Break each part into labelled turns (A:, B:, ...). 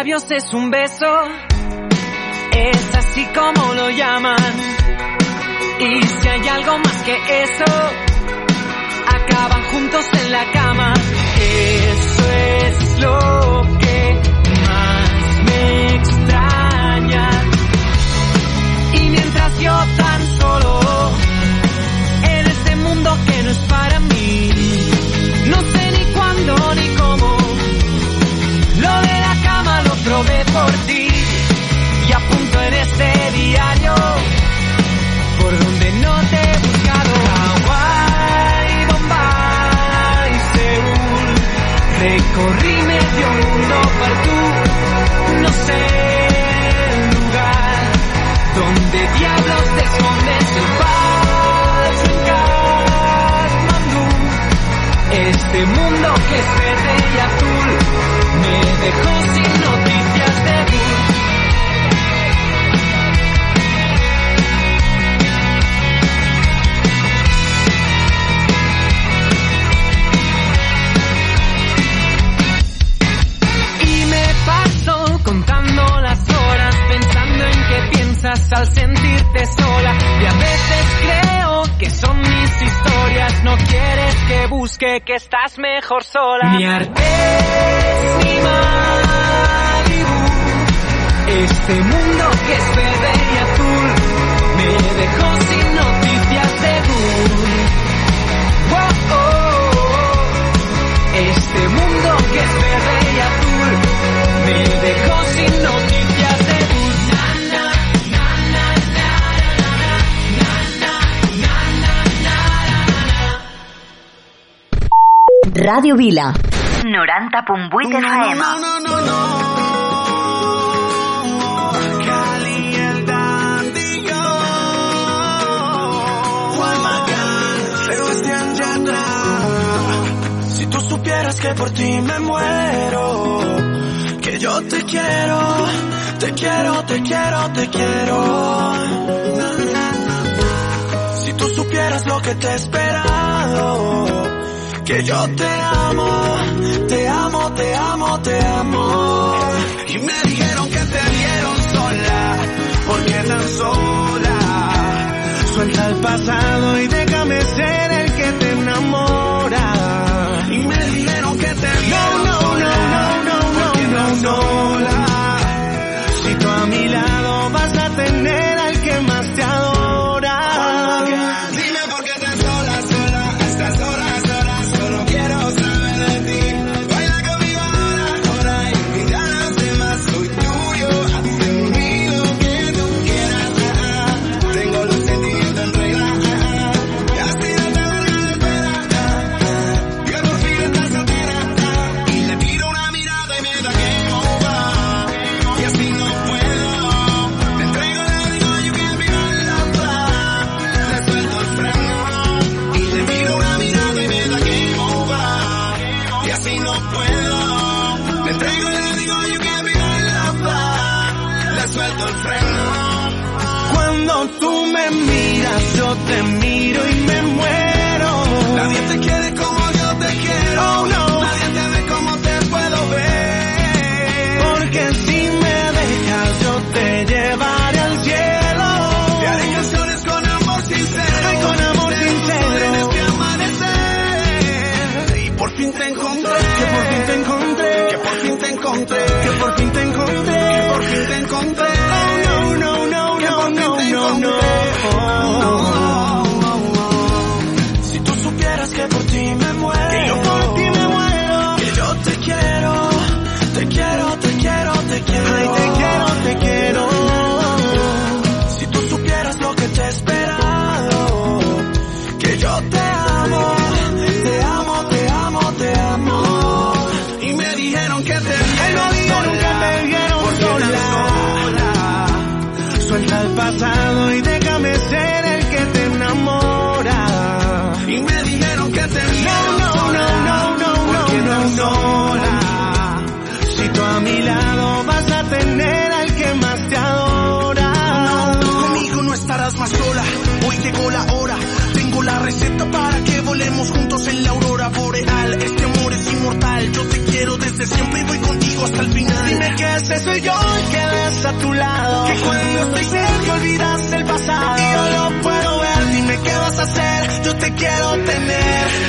A: es un beso, es así como lo llaman. Y si hay algo más que eso, acaban juntos en la cama. Eso es lo que más me extraña. Y mientras yo tan solo en este mundo que no es para mí, al sentirte sola. Y a veces creo que son mis historias. No quieres que busque que estás mejor sola. Artés ni Malibu. Este mundo que es verde y azul me dejó sin noticias según. Oh, oh, oh. Este mundo que es verde y azul me dejó sin noticias de
B: Radio Vila 90.8 FM.
C: No, no, no, no, no. Que por ti me muero, que yo te quiero, te quiero, te quiero, te quiero. Si tú supieras lo que te esperado que yo te amo, te amo, te amo, te amo. Y me dijeron que te vieron sola, porque tan sola. Suelta el pasado y déjame ser el que te enamora. Receta para que volemos juntos en la aurora boreal. Este amor es inmortal, yo te quiero desde siempre y voy contigo hasta el final. Dime que ese soy yo el que ves a tu lado. Que cuando estoy cerca olvidas el pasado. Y yo lo puedo ver, dime qué vas a hacer, yo te quiero tener.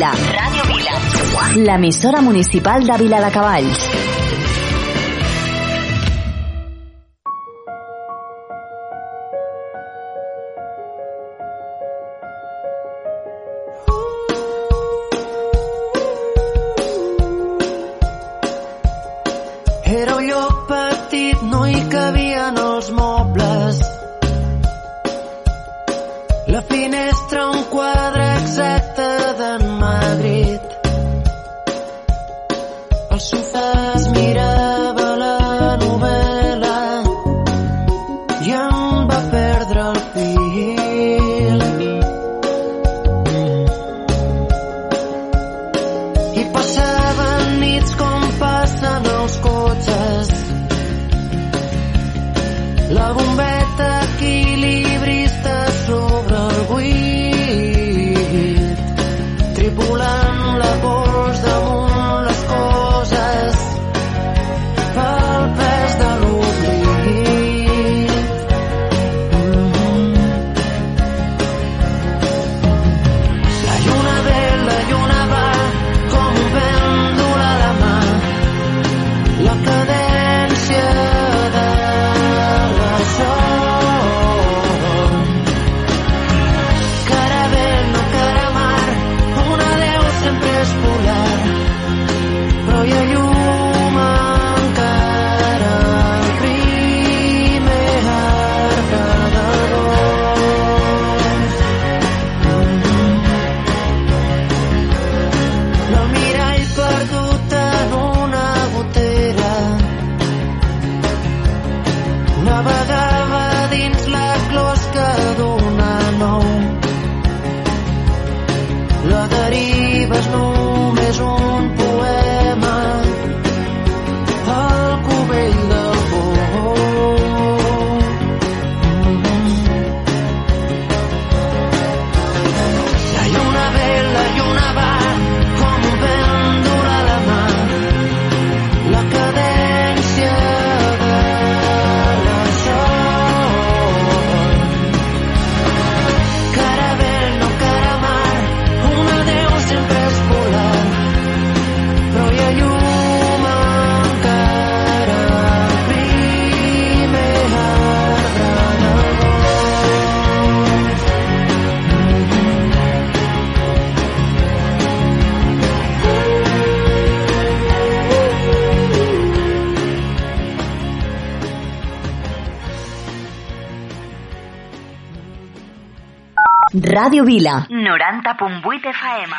D: Radio Vila. La emisora municipal de Vila de Ràdio Vila. 90.8 FM.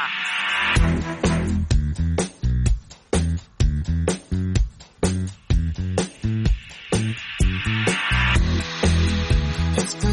E: It's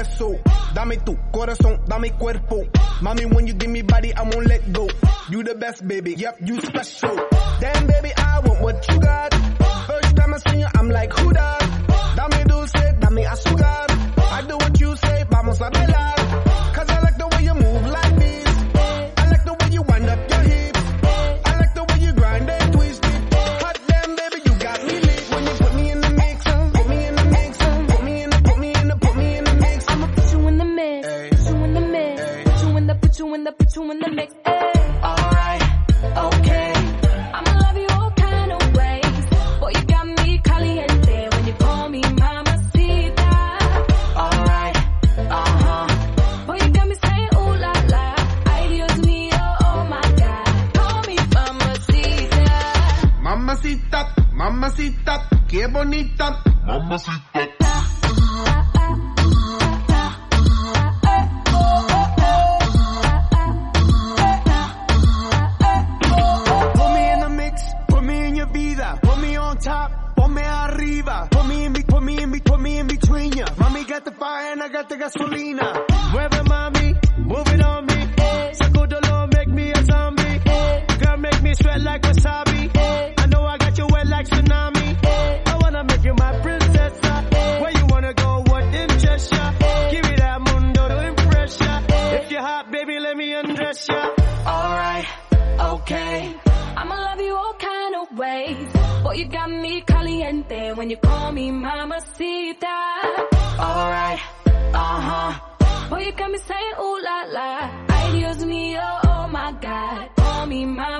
F: eso. Dame tu corazón, dame cuerpo. Mommy, when you give me body, I won't let go. You the best, baby. Yep, you special. Damn, baby, I want what you got. First time I seen you, I'm like, who that? Dame dulce, dame azúcar. I do what you say, vamos a bailar.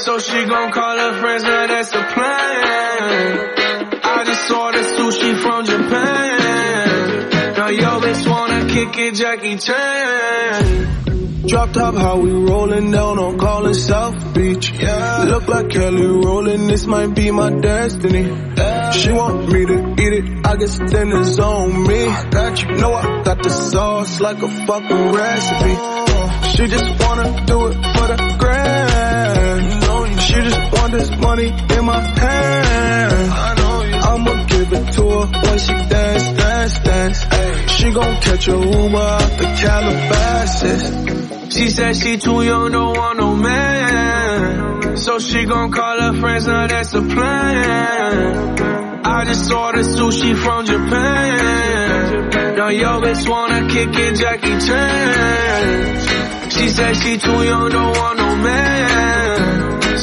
G: so she gon' call her friends, now that's the plan. I just ordered sushi from Japan. Now yo bitch wanna kick it, Jackie Chan. Drop top, how we rollin' down on callin' South Beach. Yeah. Look like Kelly rollin', this might be my destiny. She want me to eat it, I guess then it's on me. I got you. Know I got the sauce like a fucking recipe. Oh. She just wanna do it for the grand. She just want this money in my hand. I'ma give it to her when she dance, dance, dance. She gon' catch a Uber out the Calabasas.
H: She said she too young, don't want no man. So she gon' call her friends, now that's a plan. I just ordered sushi from Japan. Now yo bitch wanna kick it, Jackie Chan. She said she too young, don't want no man.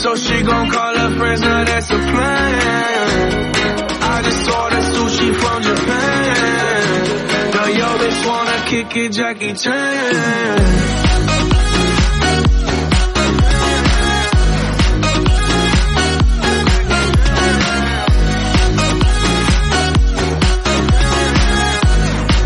H: So she gon' call her friends, now that's a plan. I just ordered sushi from Japan. Now yo bitch wanna kick it, Jackie Chan.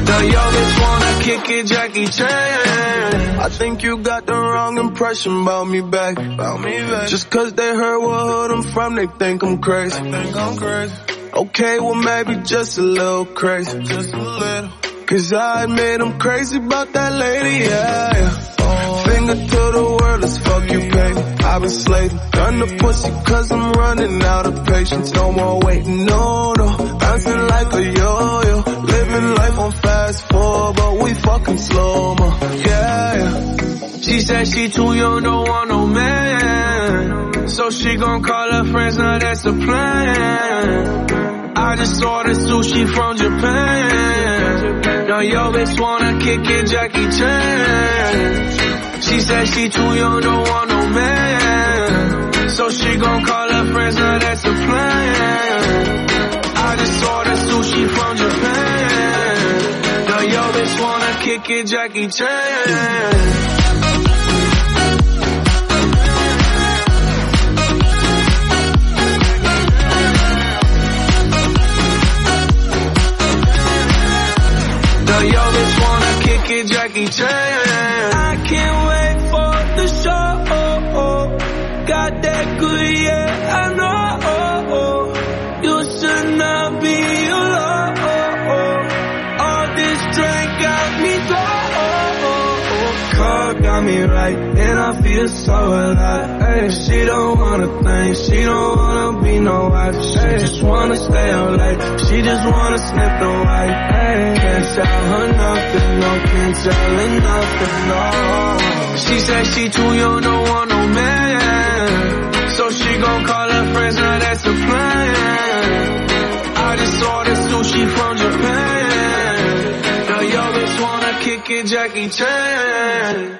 H: Now yo bitch wanna kick it, Jackie Chan.
G: I think you got the wrong impression about me back. About me back. Just cause they heard what hood I'm from, they think I'm crazy. think I'm crazy. Okay, well maybe just a little crazy. Just a little. Cause I admit I'm crazy about that lady, yeah, yeah. Finger to the world, let's fuck you, baby. I've been slaving, done the pussy cause I'm running out of patience. No more waiting, no, no. Bouncing like a yo-yo. Living life on fast forward, but we fucking slow-mo. Yeah, yeah.
H: She said she too young, don't want no man. So she gon' call her friends, now that's a plan. I just ordered sushi from Japan. Now yo bitch wanna kick it, Jackie Chan. She said she too young, don't want no man. So she gon' call her friends, now that's a plan. I just ordered sushi from Japan. Kick Jackie Chan. Now yo bitch wanna kick it, Jackie Chan. I can't wait me right, and I feel so alive. Ay, she don't wanna think, she don't wanna be no wife. She just wanna stay up late, she just wanna sniff the white. Ay, can't tell her nothing, no, can't tell her nothing, no. She said she too young, don't want no man. So she gon' call her friends, now that's a plan. I just ordered sushi from Japan. Now yo bitch wanna kick it, Jackie Chan.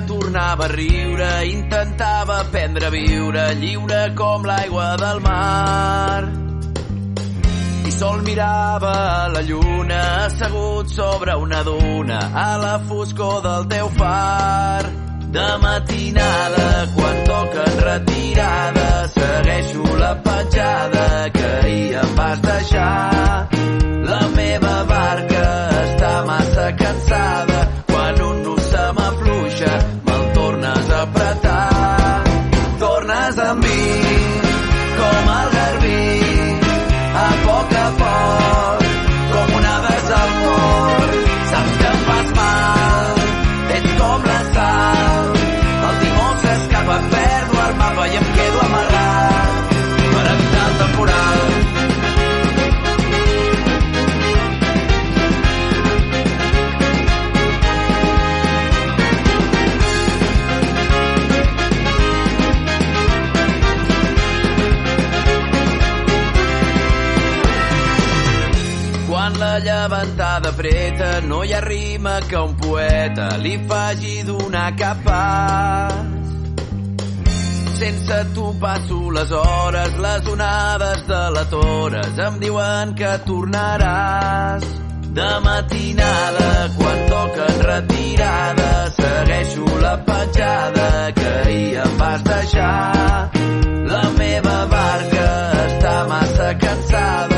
H: Tornava a riure, intentava aprendre a viure lliure com l'aigua del mar. I sol mirava la lluna assegut sobre una duna a la foscor del teu far. De matinada, quan toquen retirada, segueixo la petjada que ahir em vas deixar. La meva barca està massa cansada,
I: ventada preta, no hi ha rima que un poeta li faci donar cap pas. Sense tu passo les hores, les onades de la Tores em diuen que tornaràs. De matinada, quan toquen retirada, segueixo la petjada que ahir em vas deixar. La meva barca està massa cansada,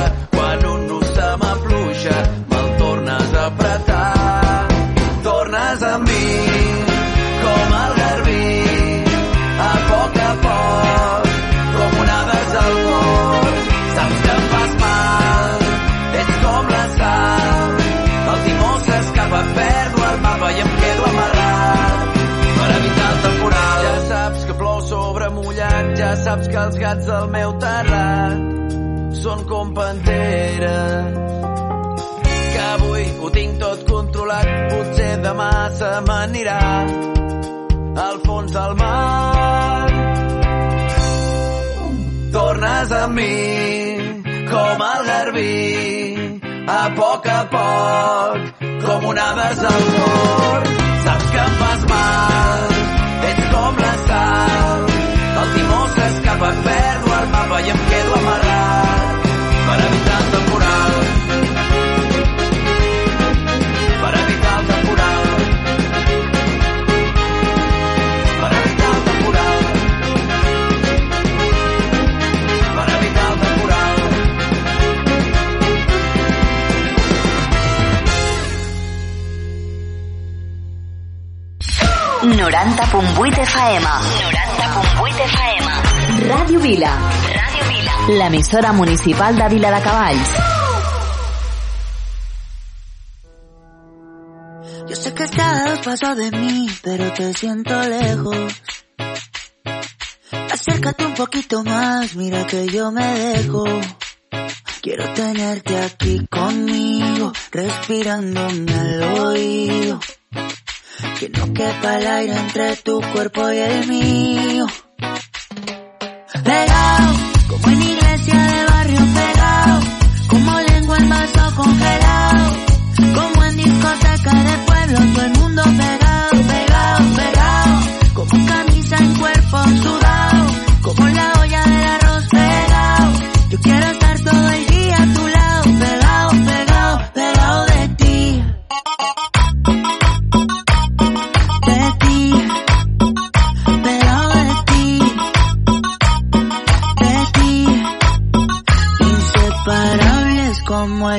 I: que els gats del meu terrat són com panteres que avui ho tinc tot controlat, potser demà se m'anirà al fons del mar. Tornes a mi com el garbí, a poc a poc, com onades al port. Saps que em fas mal, s'escapa, perdo el mapa i em quedo amarrat per evitar el temporal. Per evitar el temporal. Per evitar el temporal. Per evitar el temporal.
D: 90.8 FM. 90.8 FM. Ràdio Vila. Ràdio Vila. L'emissora municipal de Vila de Cavalls.
J: Yo sé que estás pasos de mí, pero te siento lejos. Acércate un poquito más, mira que yo me dejo. Quiero tenerte aquí conmigo, respirándome al oído. Que no quepa el aire entre tu cuerpo y el mío. Pegado, como en iglesia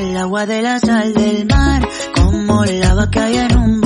J: el agua de la sal del mar, como lava que hay en un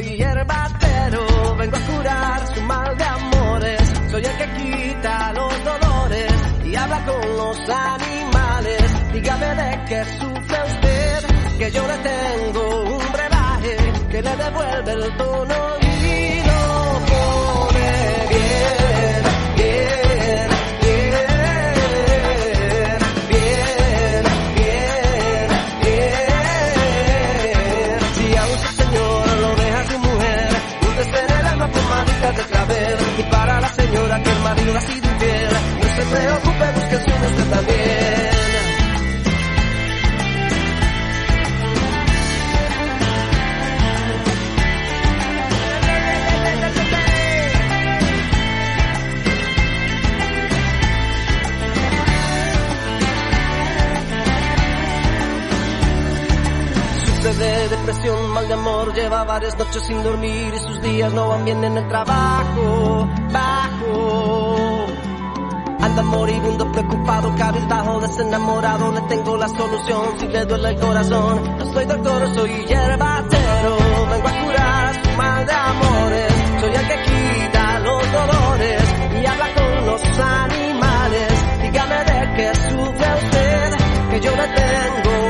K: Soy hierbatero, vengo a curar su mal de amores. Soy el que quita los dolores y habla con los animales. Dígame de qué sufre usted, que yo le tengo un brebaje que le devuelve el tono preocupe, busque su usted también. De depresión, mal de amor, lleva varias noches sin dormir y sus días no van bien en el trabajo, bajo. Anda moribundo, preocupado, cabizbajo, desenamorado, le tengo la solución si le duele el corazón. No soy doctor, soy hierbatero, vengo a curar su mal de amores. Soy el que quita los dolores y habla con los animales. Dígame de qué sufre usted, que yo le tengo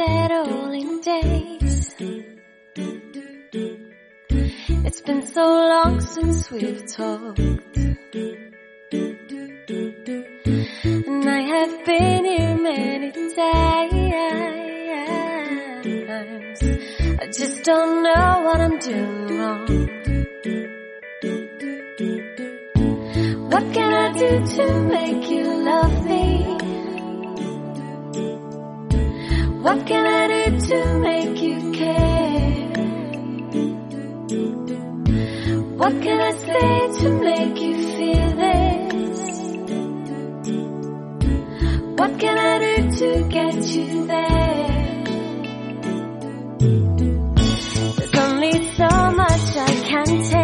E: All in days. It's been so long since we've talked. And I have been here many times. I just don't know what I'm doing wrong. What can I do to make you love me? What can I do to make you care? What can I say to make you feel this? What can I do to get you there? There's only so much I can take.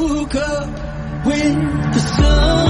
L: woke up with the sun.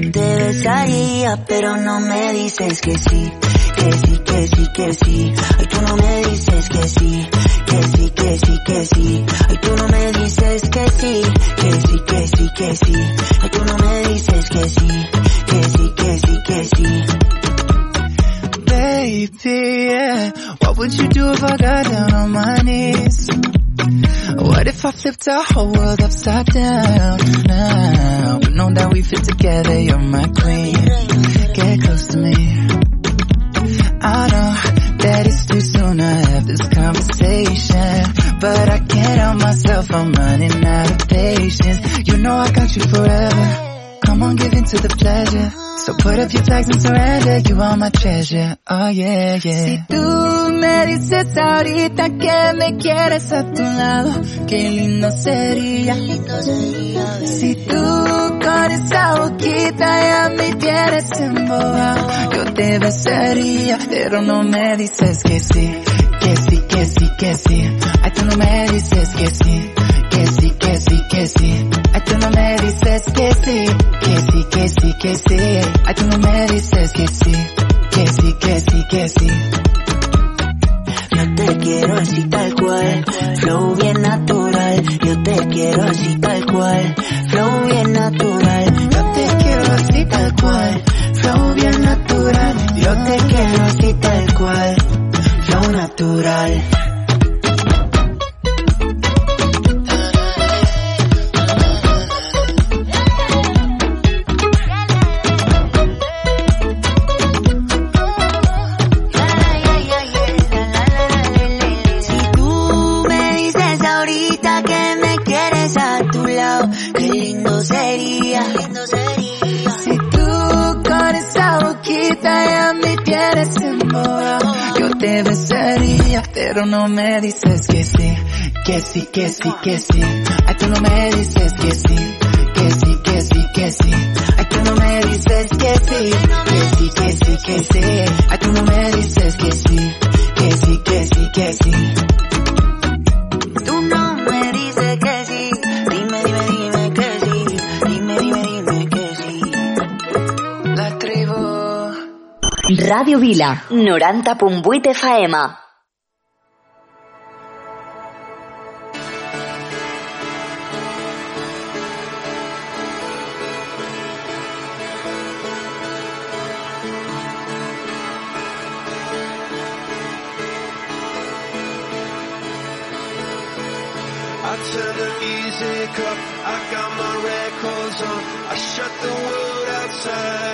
J: Yo te besaría, pero no me dices que sí, que sí, que sí, que sí. Ay, tú no me dices que sí, que sí, que sí, que sí. Ay, tú no me dices que sí, que sí, que sí, que sí. Ay, tú no me dices que sí, que sí, que sí, que sí.
M: Baby, yeah. What would you do if I got down on my I flipped our whole world upside down now? But know that we fit together, you're my queen. Get close to me. I know that it's too soon to have this conversation. But I can't help myself, I'm running out of patience. You know I got you forever. Come on, give in to the pleasure. So put up your flags and surrender, you are my treasure. Oh yeah, yeah. Si tú me dices ahorita que me quieres a tu lado, qué lindo sería. Si tú con esa boquita ya me tienes embobado, yo te besaría, pero no me dices que sí, que sí, que sí, que sí. Ay, tú no me dices que sí, que sí, que sí. Ay, tú no me dices que sí, que sí, que sí, que sí. Ay, tú no me dices que sí, que sí, que sí, que sí.
J: Yo te quiero así tal cual, flow bien natural. Yo te quiero así tal cual, flow bien natural.
M: Yo te quiero así tal cual, flow bien natural.
J: Yo te quiero así tal cual, flow natural.
M: Pero no me dices que sí, que sí, que sí, que sí. Ay, tú no me dices que sí, que sí, que sí, que sí. Ay, tú no me dices que sí, que sí, que sí, que sí. Ay, tú no me dices que sí, que sí, que sí, que sí.
J: Tú no me dices que sí, dime, dime, dime que sí, dime, dime, dime que sí.
M: La tribu.
D: Ràdio Vila, 90.8 FM.
H: say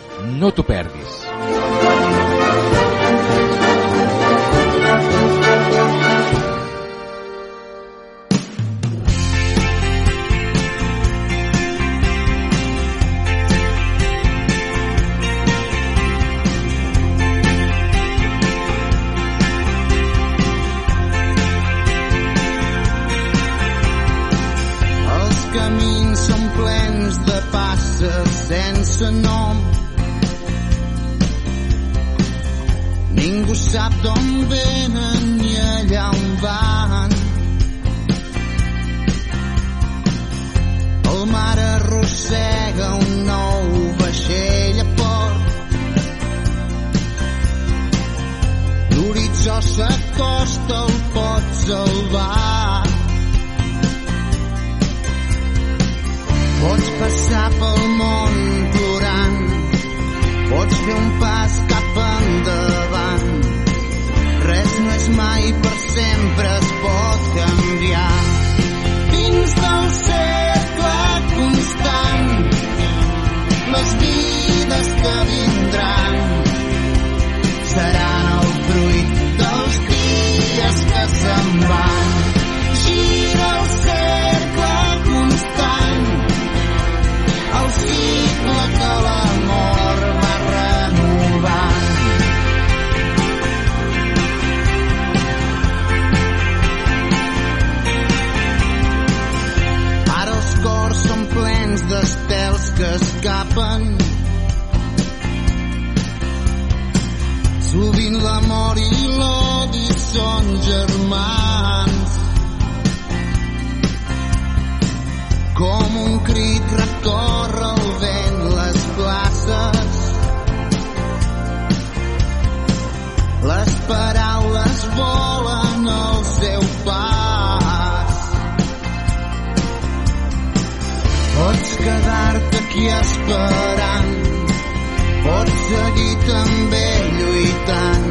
N: No t'ho perdis.
O: Camins són plens de passes sense nom. Ningú sap d'on venen ni allà on van. El mar arrossega un nou vaixell a port. L'horitzó s'acosta, el pot salvar. Pots passar pel món plorant, pots fer un pas cap endavant. Res mai per sempre, es pot canviar. Dins del cercle constant, les vides que vindran són germans. Com un crit recorre el vent les places. Les paraules volen al seu pas. Pots quedar-te aquí esperant, pots seguir també lluitant.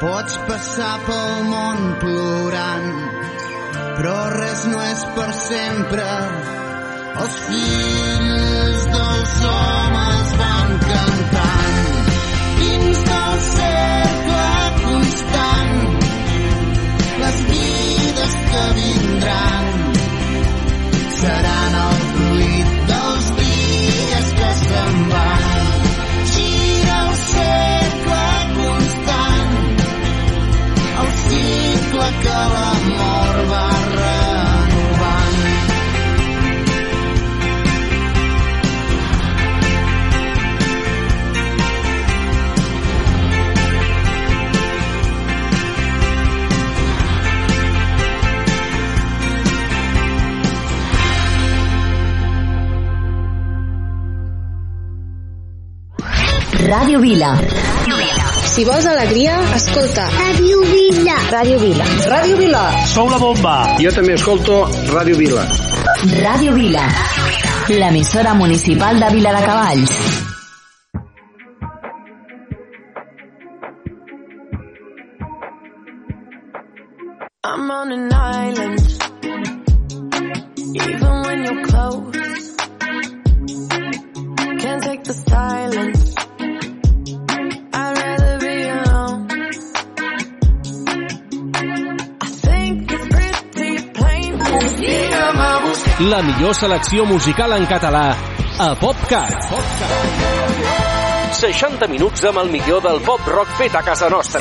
O: pots passar pel món plorant, però res no és per sempre. Els fills dels homes van cantant
B: Radio Vila.
P: Si vols alegria, escolta.
Q: Ràdio Vila.
P: Ràdio Vila.
R: Ràdio Vila.
M: Sou la bomba.
S: Jo també escolto Ràdio Vila.
B: Ràdio Vila. L'emissora municipal de Vila de Cavalls.
T: I'm on an island. Even when you're close,
U: La millor selecció musical en català a PopCat. 60 minuts amb el millor del pop rock fet a casa nostra.